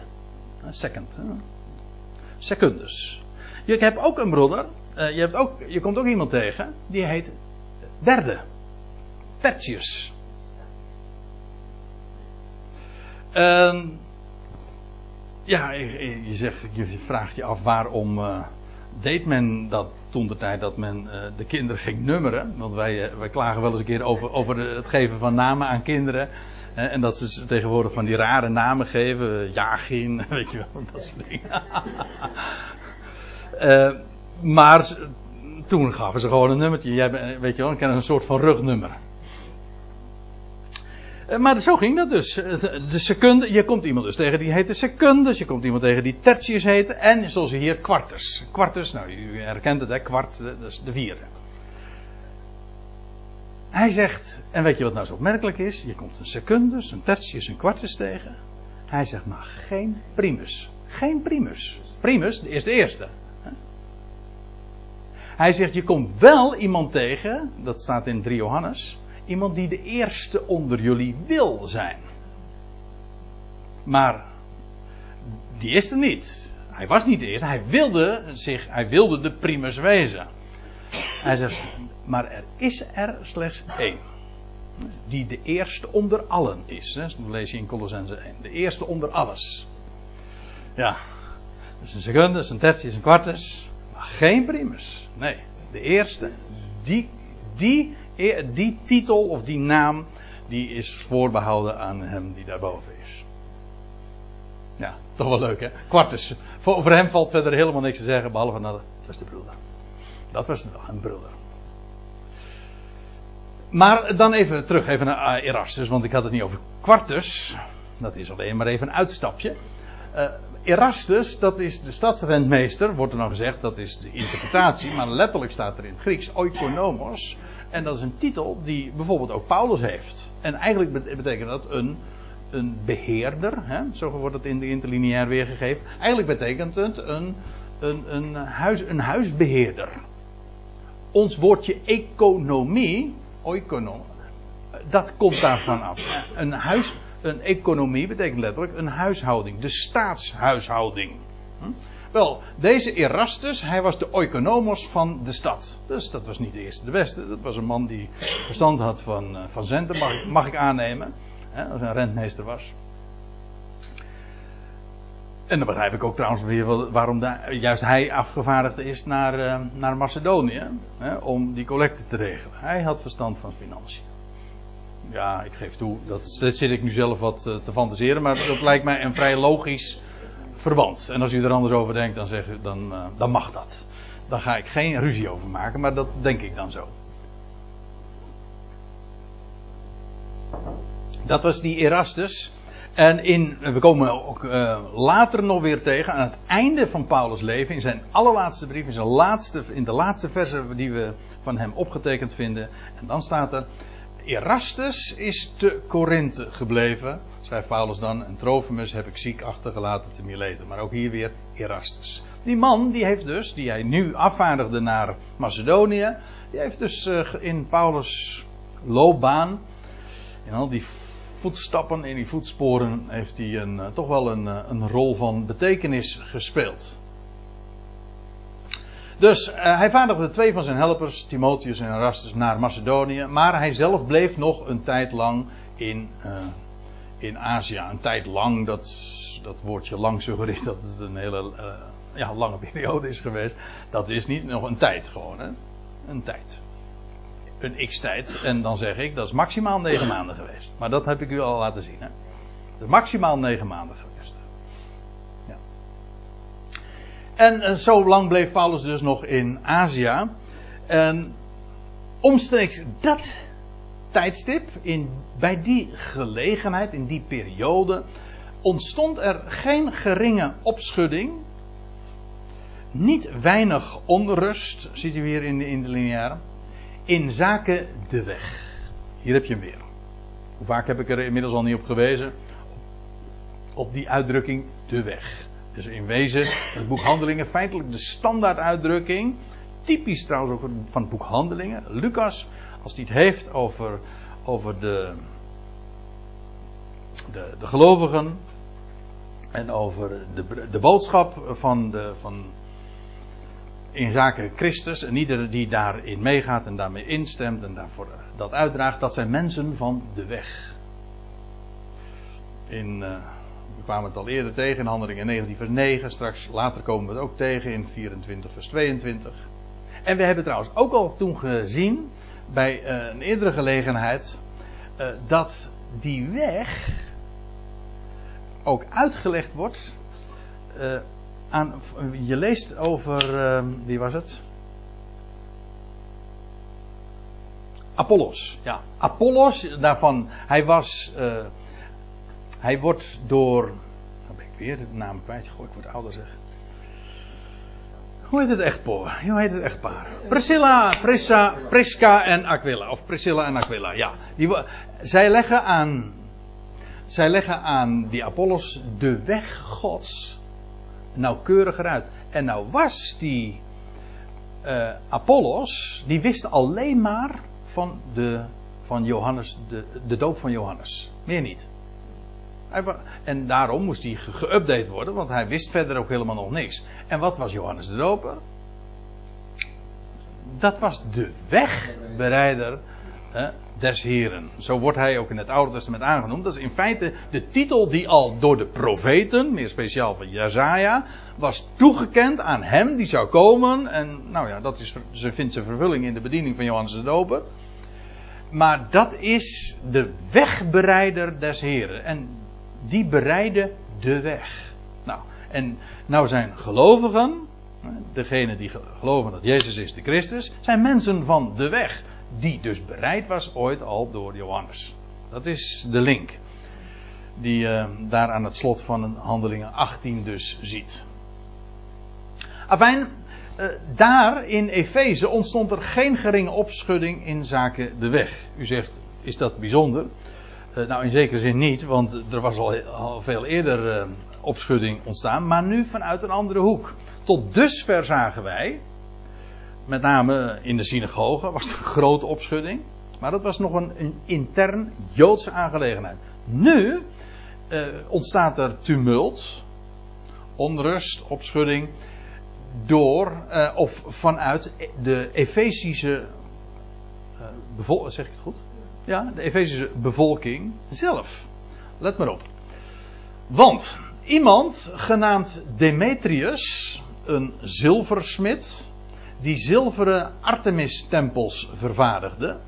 Second. Secundus. Je hebt ook een broeder. je, hebt ook, je komt ook iemand tegen. Die heet derde. Tertius. Uh, ja, je, zegt, je vraagt je af waarom deed men dat toen de tijd dat men uh, de kinderen ging nummeren. Want wij, uh, wij klagen wel eens een keer over, over het geven van namen aan kinderen. En dat ze tegenwoordig van die rare namen geven. Jagin, weet je wel, dat soort dingen. maar toen gaven ze gewoon een nummertje. Jij, weet je wel, een soort van rugnummer. Eh, maar zo ging dat dus. De secunde, je komt iemand dus tegen die heette secundes. Je komt iemand tegen die tertius heette. En zoals hier quartus. Quartus, nou u herkent het hè, kwart, dat is de vierde. Hij zegt, en weet je wat nou zo opmerkelijk is? Je komt een secundus, een tertius, een quartus tegen. Hij zegt, maar geen primus. Geen primus. Primus is de eerste. Hij zegt, je komt wel iemand tegen, dat staat in 3 Johannes Iemand die de eerste onder jullie wil zijn. Maar die is er niet. Hij was niet de eerste. Hij wilde, zich, hij wilde de primus wezen. Hij zegt, maar er is er slechts één. Die de eerste onder allen is. Dat lees je in Colossense 1. De eerste onder alles. Ja. Dus een secundus, een tertius, een quartus. Maar geen primus. Nee. De eerste. Die, die die titel of die naam, die is voorbehouden aan hem die daarboven is. Ja, toch wel leuk hè. Quartus. Voor, hem valt verder helemaal niks te zeggen, behalve dat het was de broeder. Dat was een broeder. Maar dan even terug even naar Erastus, want ik had het niet over Quartus. Dat is alleen maar even een uitstapje. Uh, Erastus, dat is de stadsrentmeester, wordt er dan gezegd, dat is de interpretatie, maar letterlijk staat er in het Grieks oikonomos. En dat is een titel die bijvoorbeeld ook Paulus heeft. En eigenlijk betekent dat een, een beheerder, hè? zo wordt het in de interlineair weergegeven. Eigenlijk betekent het een, een, een, huis, een huisbeheerder. Ons woordje economie, oikonom, dat komt daarvan af. Een huis, een economie betekent letterlijk een huishouding, de staatshuishouding. Hm? Wel, deze Erastus, hij was de oikonomos van de stad. Dus dat was niet de eerste de beste. Dat was een man die verstand had van, uh, van centen, mag, ik, mag ik aannemen. Hè, als een rentmeester was. En dan begrijp ik ook trouwens weer waarom juist hij afgevaardigd is naar, uh, naar Macedonië. Hè, om die collecte te regelen. Hij had verstand van financiën. Ja, ik geef toe, dat, zit ik nu zelf wat uh, te fantaseren, maar dat lijkt mij een vrij logisch verband. En als u er anders over denkt, dan, zeg, dan, uh, dan mag dat. Dan ga ik geen ruzie over maken, maar dat denk ik dan zo. Dat was die Erastus. En in, we komen ook uh, later nog weer tegen, aan het einde van Paulus' leven, in zijn allerlaatste brief, in, zijn laatste, in de laatste versen die we van hem opgetekend vinden. En dan staat er, Erastus is te Korinthe gebleven, schrijft Paulus dan, en Trofimus heb ik ziek achtergelaten te Mileten. Maar ook hier weer Erastus. Die man, die heeft dus, die hij nu afvaardigde naar Macedonië, die heeft dus uh, in Paulus' loopbaan, in al die voetstappen, in die voetsporen, heeft hij een, uh, toch wel een, uh, een rol van betekenis gespeeld. Dus uh, hij vaardigde twee van zijn helpers, Timotheus en Erastus, naar Macedonië. Maar hij zelf bleef nog een tijd lang in, uh, in Azië. Een tijd lang, dat, dat woordje lang suggereert dat het een hele uh, ja, lange periode is geweest. Dat is niet nog een tijd gewoon, hè? Een tijd. Een x-tijd. En dan zeg ik, dat is maximaal negen maanden geweest. Maar dat heb ik u al laten zien, hè? Dat is maximaal negen maanden geweest. En, en zo lang bleef Paulus dus nog in Azië. En omstreeks dat tijdstip, in, bij die gelegenheid, in die periode, ontstond er geen geringe opschudding. Niet weinig onrust, ziet u hier in de, in de lineaire, in zaken de weg. Hier heb je hem weer. Hoe vaak heb ik er inmiddels al niet op gewezen? Op die uitdrukking de weg. Dus in wezen, het boek Handelingen, feitelijk de standaarduitdrukking. Typisch trouwens ook van het boek Handelingen. Lucas, als hij het heeft over, over de, de, de gelovigen. En over de, de boodschap van, de, van in zaken Christus. En iedereen die daarin meegaat en daarmee instemt en daarvoor dat uitdraagt. Dat zijn mensen van de weg. In... Uh, we kwamen het al eerder tegen in Handelingen 19 vers 9. Straks later komen we het ook tegen in 24 vers 22. En we hebben trouwens ook al toen gezien, bij uh, een eerdere gelegenheid, uh, dat die weg ook uitgelegd wordt. Uh, aan, je leest over, wie was het? Apollos. Ja, Apollos, daarvan, hij was hij wordt door. Dan ben ik weer de naam kwijt. Goh, ik word ouder zeg. Hoe heet het echtpaar? Hoe heet het echtpaar? Priscilla, Prissa, Prisca en Aquila. Of Priscilla en Aquila, ja. Die, zij leggen aan. Zij leggen aan die Apollos de weg Gods nauwkeuriger uit. En nou was die uh, Apollos, die wist alleen maar van de, van Johannes, de, de doop van Johannes. Meer niet. En daarom moest hij geüpdate worden, want hij wist verder ook helemaal nog niks. En wat was Johannes de Doper? Dat was de wegbereider hè, des Heren. Zo wordt hij ook in het Oude Testament aangenoemd. Dat is in feite de titel die al door de profeten, meer speciaal van Jezaja, was toegekend aan hem die zou komen. En nou ja, dat is, ze vindt zijn vervulling in de bediening van Johannes de Doper. Maar dat is de wegbereider des Heren. En die bereiden de weg. Nou, en nou zijn gelovigen, degene die geloven dat Jezus is de Christus, zijn mensen van de weg. Die dus bereid was ooit al door Johannes. Dat is de link. die je daar aan het slot van handelingen 18 dus ziet. Afijn, uh, daar in Efeze ontstond er geen geringe opschudding in zaken de weg. U zegt, is dat bijzonder? Uh, nou, in zekere zin niet, want er was al, veel eerder uh, opschudding ontstaan, maar nu vanuit een andere hoek. Tot dusver zagen wij, met name in de synagoge, was er een grote opschudding. Maar dat was nog een, intern Joodse aangelegenheid. Nu uh, ontstaat er tumult, onrust, opschudding. Door of vanuit de Efezische. Zeg ik het goed? Ja, de Efezische bevolking zelf. Let maar op. Want iemand genaamd Demetrius, een zilversmid, die zilveren Artemis-tempels vervaardigde.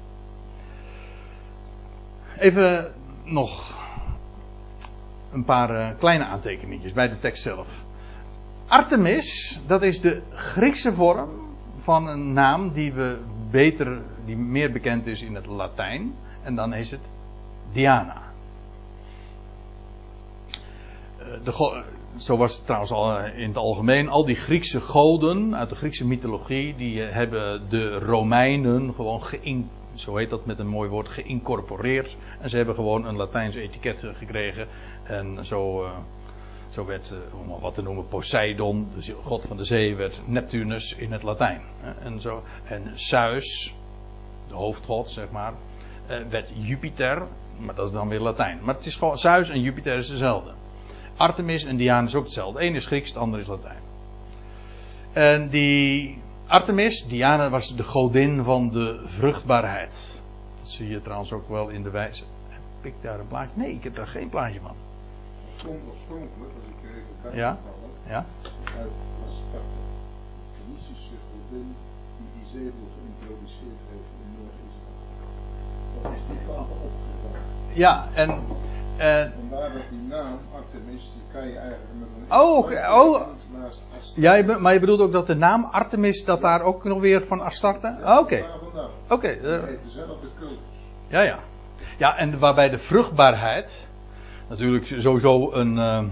Even nog een paar uh, kleine aantekeningetjes bij de tekst zelf. Artemis, dat is de Griekse vorm van een naam die we beter, die meer bekend is in het Latijn. En dan is het Diana. De, zo was het trouwens al in het algemeen. Al die Griekse goden uit de Griekse mythologie, die hebben de Romeinen gewoon zo heet dat met een mooi woord, geïncorporeerd. En ze hebben gewoon een Latijns etiket gekregen. En zo, zo werd, uh, om wat te noemen, Poseidon, de god van de zee, werd Neptunus in het Latijn. En, zo, en Zeus, de hoofdgod, zeg maar, werd Jupiter, maar dat is dan weer Latijn. Maar het is gewoon, Zeus en Jupiter is dezelfde. Artemis en Diana is ook hetzelfde. Eén is Grieks, het andere is Latijn. En die Artemis, Diana, was de godin van de vruchtbaarheid. Dat zie je trouwens ook wel in de wijze. Heb ik daar een plaatje? Nee, ik heb daar geen plaatje van. Oorspronkelijk, als ik ja. ja. uit. De die geïntroduceerd heeft is die kant opgegaan. Ja, en. en Vandaar dat die naam Artemis, die kan je eigenlijk met een. Oh, oh. Ja, maar je bedoelt ook dat de naam Artemis, dat daar ook nog weer van Astarte? Oké, oké. Eh, dezelfde cultus. Ja, ja. Ja, en waarbij de vruchtbaarheid, natuurlijk sowieso een, eh,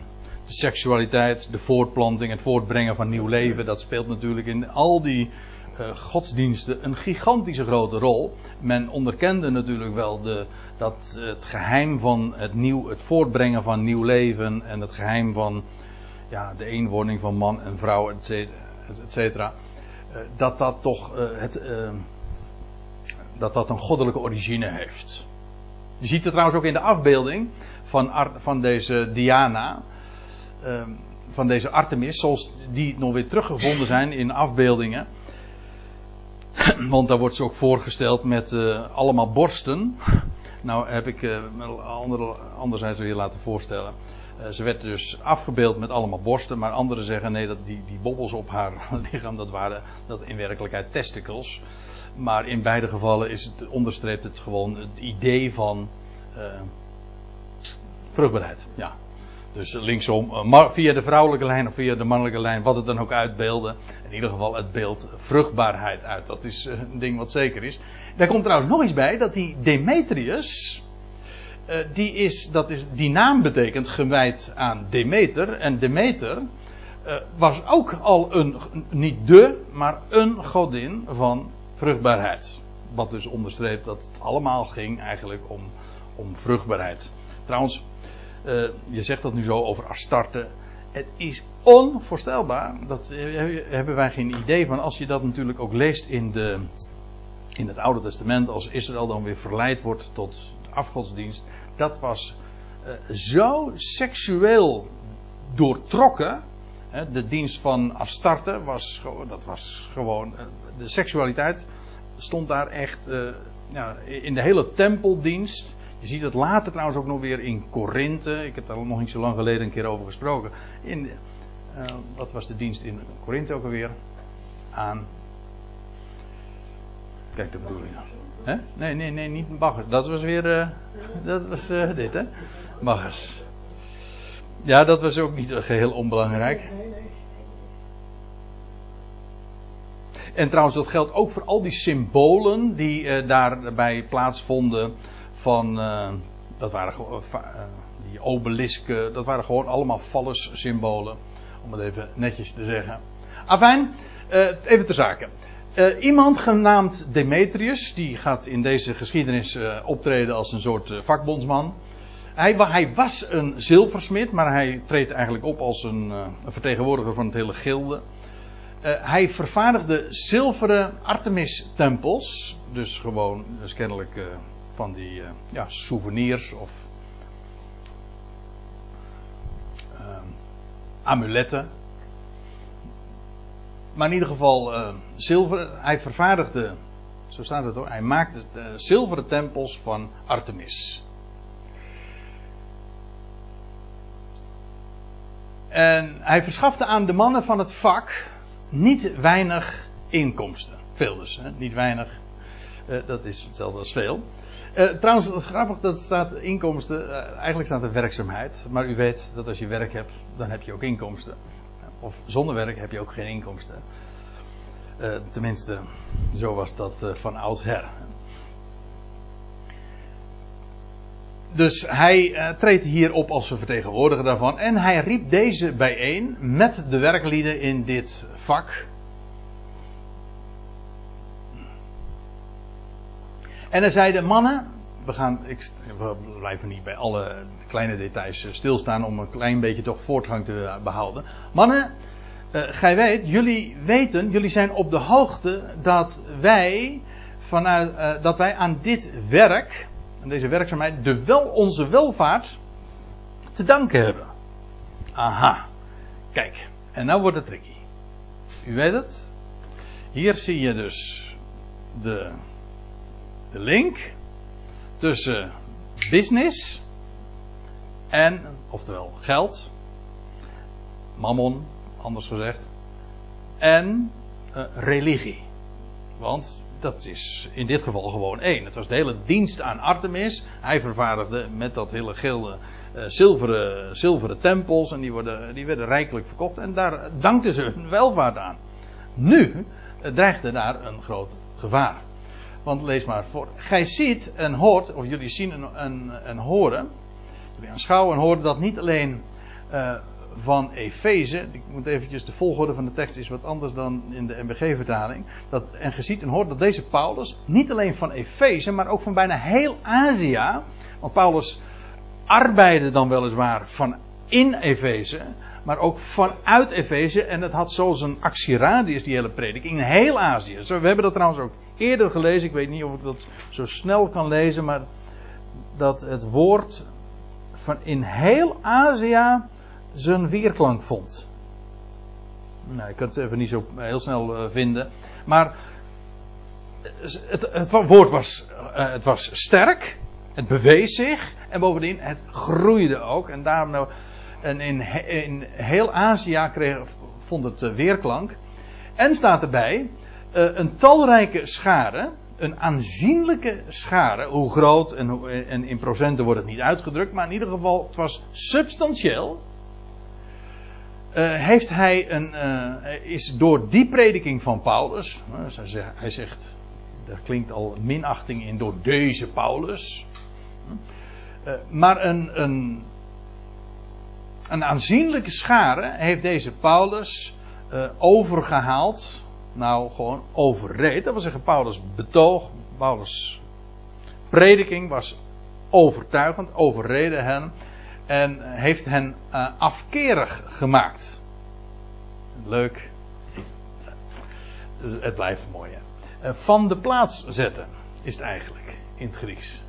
de seksualiteit, de voortplanting, het voortbrengen van nieuw leven, dat speelt natuurlijk in al die eh, godsdiensten een gigantische grote rol. Men onderkende natuurlijk wel de, dat het geheim van het, nieuw, het voortbrengen van nieuw leven en het geheim van ja, de eenwording van man en vrouw, et cetera, et cetera, eh, dat dat toch eh, het, eh, dat dat een goddelijke origine heeft. Je ziet het trouwens ook in de afbeelding van, van deze Diana, ehm, van deze Artemis, zoals die nog weer teruggevonden zijn in afbeeldingen. Want daar wordt ze ook voorgesteld met eh, allemaal borsten. Nou heb ik eh, andere, anderzijds weer laten voorstellen. Eh, ze werd dus afgebeeld met allemaal borsten, maar anderen zeggen nee, dat die, die bobbels op haar lichaam, dat waren dat in werkelijkheid testicles. Maar in beide gevallen is het, onderstreept het gewoon het idee van vruchtbaarheid. Ja. Dus linksom, eh, via de vrouwelijke lijn of via de mannelijke lijn, wat het dan ook uitbeelde. In ieder geval het beeld vruchtbaarheid uit. Dat is eh, een ding wat zeker is. Daar komt trouwens nog iets bij, dat die Demetrius, eh, die, is, dat is, die naam betekent gewijd aan Demeter. En Demeter was ook al een, niet de, maar een godin van vruchtbaarheid. Wat dus onderstreept dat het allemaal ging eigenlijk om, om vruchtbaarheid. Trouwens, eh, je zegt dat nu zo over Astarte. Het is onvoorstelbaar. Dat eh, hebben wij geen idee van. Als je dat natuurlijk ook leest in, de, in het Oude Testament. Als Israël dan weer verleid wordt tot afgodsdienst. Dat was eh, zo seksueel doortrokken. Hè, de dienst van Astarte was, dat was gewoon. de seksualiteit stond daar echt in de hele tempeldienst. Je ziet het later trouwens ook nog weer in Korinthe. Ik heb daar nog niet zo lang geleden een keer over gesproken. In, eh, wat was de dienst in Korinthe ook alweer? Aan. Kijk, de bedoeling. Hè? Nee, nee, nee, niet baggers. Dat was weer. eh, dat was eh, dit, hè? Baggers. Ja, dat was ook niet geheel onbelangrijk. En trouwens, dat geldt ook voor al die symbolen die daarbij plaatsvonden van. eh, dat waren eh, eh, die obelisken, dat waren gewoon allemaal phallus-symbolen. Om het even netjes te zeggen. Afijn, even ter zake. Iemand genaamd Demetrius, die gaat in deze geschiedenis optreden als een soort vakbondsman. Hij, hij, was een zilversmid, maar hij treedt eigenlijk op als een, een vertegenwoordiger van het hele gilde. hij vervaardigde zilveren Artemis-tempels. Dus gewoon, dus kennelijk van die ja, souvenirs of amuletten. Maar in ieder geval uh, zilver. Hij vervaardigde, zo staat het hoor, hij maakte uh, zilveren tempels van Artemis. En hij verschafte aan de mannen van het vak niet weinig inkomsten. Veel dus, hè? niet weinig. Dat is hetzelfde als veel. Uh, trouwens, het is grappig dat staat inkomsten. Uh, eigenlijk staat er werkzaamheid. Maar u weet dat als je werk hebt, dan heb je ook inkomsten. Of zonder werk heb je ook geen inkomsten. Uh, tenminste, zo was dat van oudsher. Dus hij treedt hier op als vertegenwoordiger daarvan. En hij riep deze bijeen met de werklieden in dit vak. En hij zei de mannen, we, gaan, ik, we blijven niet bij alle kleine details eh, stilstaan om een klein beetje toch voortgang te behouden. Mannen, uh, gij weet, jullie weten, jullie zijn op de hoogte dat wij, vanuit, uh, dat wij aan dit werk, aan deze werkzaamheid, de wel, onze welvaart te danken hebben. Aha, kijk, en nou wordt het tricky. U weet het? Hier zie je dus de de link tussen business en, oftewel geld, mammon, anders gezegd, en uh, religie. Want dat is in dit geval gewoon één. Het was de hele dienst aan Artemis. Hij vervaardigde met dat hele gilde uh, zilveren, zilveren tempels. En die, worden, die werden rijkelijk verkocht. En daar dankten ze hun welvaart aan. Nu uh, dreigde daar een groot gevaar. Want lees maar voor. Gij ziet en hoort, of jullie zien en, en, en horen. Jullie aanschouwen en horen dat niet alleen uh, van Efeze. Ik moet eventjes, de volgorde van de tekst is wat anders dan in de MBG-vertaling. Dat, en ge ziet en hoort dat deze Paulus niet alleen van Efeze, maar ook van bijna heel Azië. Want Paulus arbeidde dan weliswaar van in Efeze maar ook vanuit Efeze. En het had zoals een actieradius, die hele predik, in heel Azië. Zo, we hebben dat trouwens ook eerder gelezen. Ik weet niet of ik dat zo snel kan lezen, maar dat het woord van in heel Azië zijn weerklank vond. Nou, ik kan het even niet zo heel snel uh, vinden. Maar het, het woord was, uh, het was sterk. Het bewees zich. En bovendien, het groeide ook. En daarom nou, en in, in heel Azië kreeg, vond het weerklank. En staat erbij, een talrijke schare, een aanzienlijke schare, hoe groot en, en, in procenten wordt het niet uitgedrukt, maar in ieder geval, het was substantieel. Uh, heeft hij een, is door die prediking van Paulus, hij zegt, er klinkt al minachting in door deze Paulus, maar een, een een aanzienlijke schare heeft deze Paulus overgehaald. Nou, gewoon overreed. Dat wil zeggen, Paulus betoog, Paulus prediking was overtuigend, overreden hen. En heeft hen uh, afkerig gemaakt. Leuk. Het blijft mooi. Hè? Uh, van de plaats zetten is het eigenlijk in het Grieks.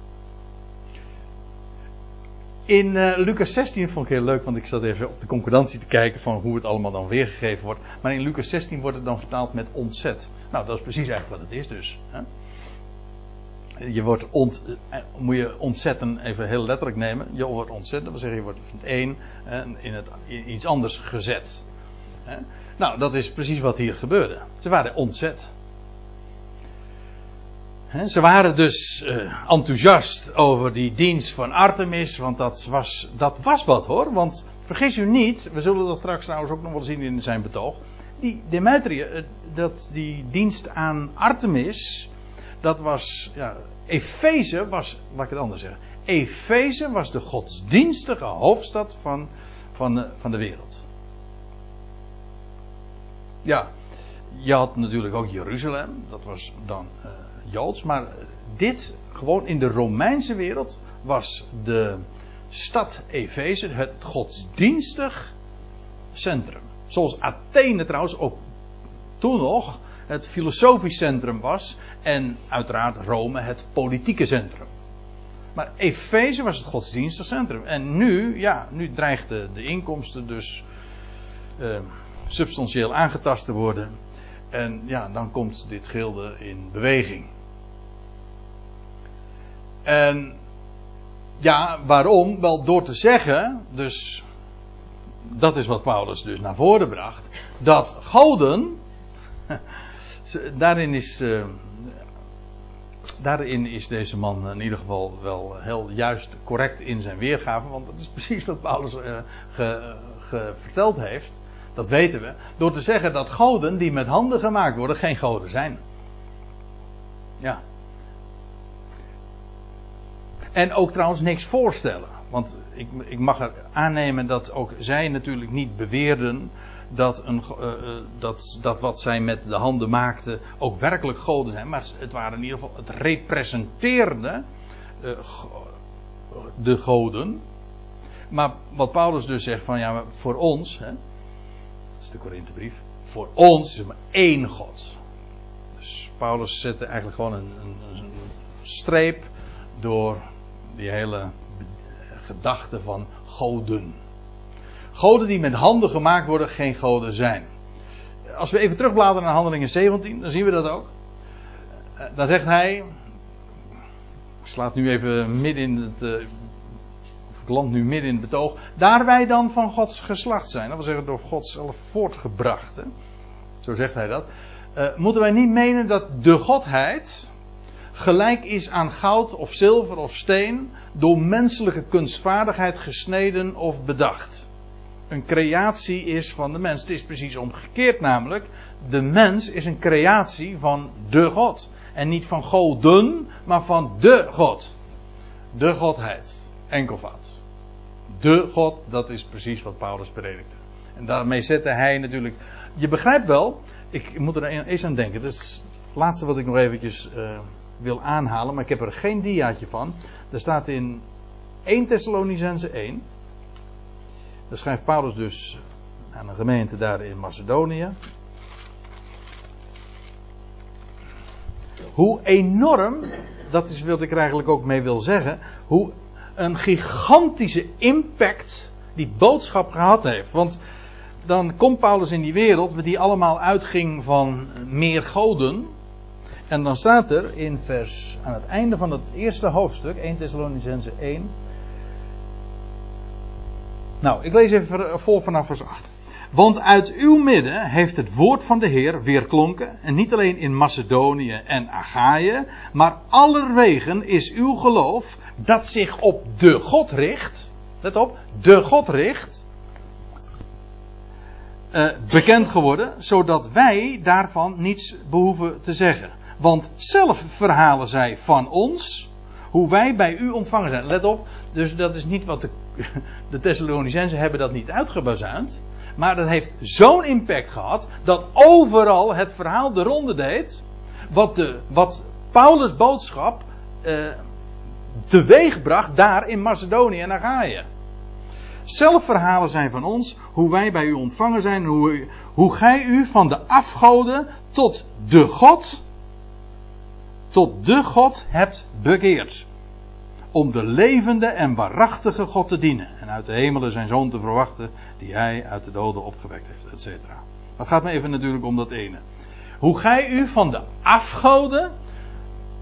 In uh, Lucas 16 vond ik heel leuk, want ik zat even op de concordantie te kijken van hoe het allemaal dan weergegeven wordt. Maar in Lucas 16 wordt het dan vertaald met ontzet. Nou, dat is precies eigenlijk wat het is dus. Hè? Je wordt ont, eh, moet je ontzetten even heel letterlijk nemen. Je wordt ontzet, dat wil zeggen je wordt van het een in, het, iets anders gezet. Hè? Nou, dat is precies wat hier gebeurde. Ze waren ontzet. Ze waren dus uh, enthousiast over die dienst van Artemis, want dat was, dat was wat hoor. Want vergis u niet, we zullen dat straks trouwens ook nog wel zien in zijn betoog. Die Demetria, uh, dat die dienst aan Artemis, dat was, ja, Efeze was, laat ik het anders zeggen. Efeze was de godsdienstige hoofdstad van, van, de, van de wereld. Ja, je had natuurlijk ook Jeruzalem, dat was dan Joods, maar dit, gewoon in de Romeinse wereld, was de stad Efeze het godsdienstig centrum. Zoals Athene trouwens ook toen nog het filosofisch centrum was en uiteraard Rome het politieke centrum. Maar Efeze was het godsdienstig centrum. En nu, ja, nu dreigden de inkomsten dus uh, substantieel aangetast te worden. En ja, dan komt dit gilde in beweging. En ja, waarom? Wel door te zeggen, dus dat is wat Paulus dus naar voren bracht, dat goden, daarin is, uh, daarin is deze man in ieder geval wel heel juist correct in zijn weergave, want dat is precies wat Paulus ge, verteld heeft. Dat weten we. Door te zeggen dat goden die met handen gemaakt worden geen goden zijn. Ja. En ook trouwens niks voorstellen. Want ik, ik mag er aannemen dat ook zij natuurlijk niet beweerden dat, een, uh, dat, dat wat zij met de handen maakten ook werkelijk goden zijn. Maar het waren in ieder geval, het representeerde uh, de goden. Maar wat Paulus dus zegt van ja, voor ons, hè, dat is de Korinthebrief, voor ons is er maar één God. Dus Paulus zette eigenlijk gewoon een, een, streep door die hele gedachte van goden. Goden die met handen gemaakt worden, geen goden zijn. Als we even terugbladeren naar Handelingen 17, dan zien we dat ook. Eh, dan zegt hij. Ik slaat nu even midden in het. Ik land nu midden in het betoog. Daar wij dan van Gods geslacht zijn. Dat wil zeggen door God zelf voortgebracht. Zo zegt hij dat. Uh, moeten wij niet menen dat de Godheid gelijk is aan goud of zilver of steen, door menselijke kunstvaardigheid gesneden of bedacht. Een creatie is van de mens. Het is precies omgekeerd namelijk. De mens is een creatie van de God. En niet van goden, maar van de God. De Godheid. Enkelvoud. De God, dat is precies wat Paulus predikte. En daarmee zette hij natuurlijk. Je begrijpt wel, ik moet er eens aan denken. Dat is het laatste wat ik nog eventjes. Uh, wil aanhalen, maar ik heb er geen diaatje van. Er staat in 1 Thessalonicense 1. Daar schrijft Paulus dus aan een gemeente daar in Macedonië. Hoe enorm, dat is wat ik er eigenlijk ook mee wil zeggen, hoe een gigantische impact die boodschap gehad heeft. Want dan komt Paulus in die wereld, die allemaal uitging van meer goden. En dan staat er in vers, aan het einde van het eerste hoofdstuk, 1 Thessalonicense 1. Nou, ik lees even vol vanaf vers 8. Want uit uw midden heeft het woord van de Heer weerklonken. En niet alleen in Macedonië en Achaïe. Maar allerwegen is uw geloof dat zich op de God richt. Let op, de God richt. Uh, bekend geworden. Zodat wij daarvan niets behoeven te zeggen. Want zelf verhalen zij van ons hoe wij bij u ontvangen zijn. Let op, dus dat is niet wat de, de hebben dat niet uitgebazuind. Maar dat heeft zo'n impact gehad dat overal het verhaal de ronde deed. Wat, de, wat Paulus' boodschap eh, teweegbracht daar in Macedonië en Achaïe. Zelf verhalen zijn van ons hoe wij bij u ontvangen zijn. Hoe, hoe gij u van de afgoden tot de God tot de God hebt bekeerd. Om de levende en waarachtige God te dienen. En uit de hemelen zijn zoon te verwachten. Die hij uit de doden opgewekt heeft, et cetera. Dat gaat me even natuurlijk om dat ene. Hoe gij u van de afgoden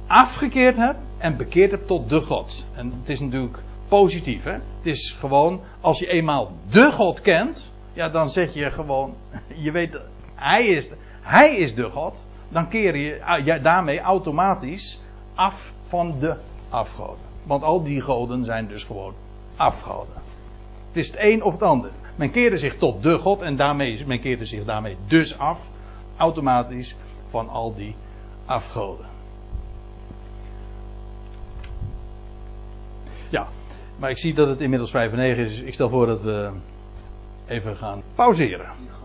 afgekeerd hebt en bekeerd hebt tot de God. En het is natuurlijk positief, hè? Het is gewoon, als je eenmaal de God kent, ja, dan zeg je gewoon, je weet, hij is, hij is de God dan keer je ah, daarmee automatisch af van de afgoden. Want al die goden zijn dus gewoon afgoden. Het is het een of het ander. Men keerde zich tot de God en daarmee, men keerde zich daarmee dus af, automatisch, van al die Ja, maar ik zie dat het inmiddels 5 en 9 is. Ik stel voor dat we even gaan pauzeren.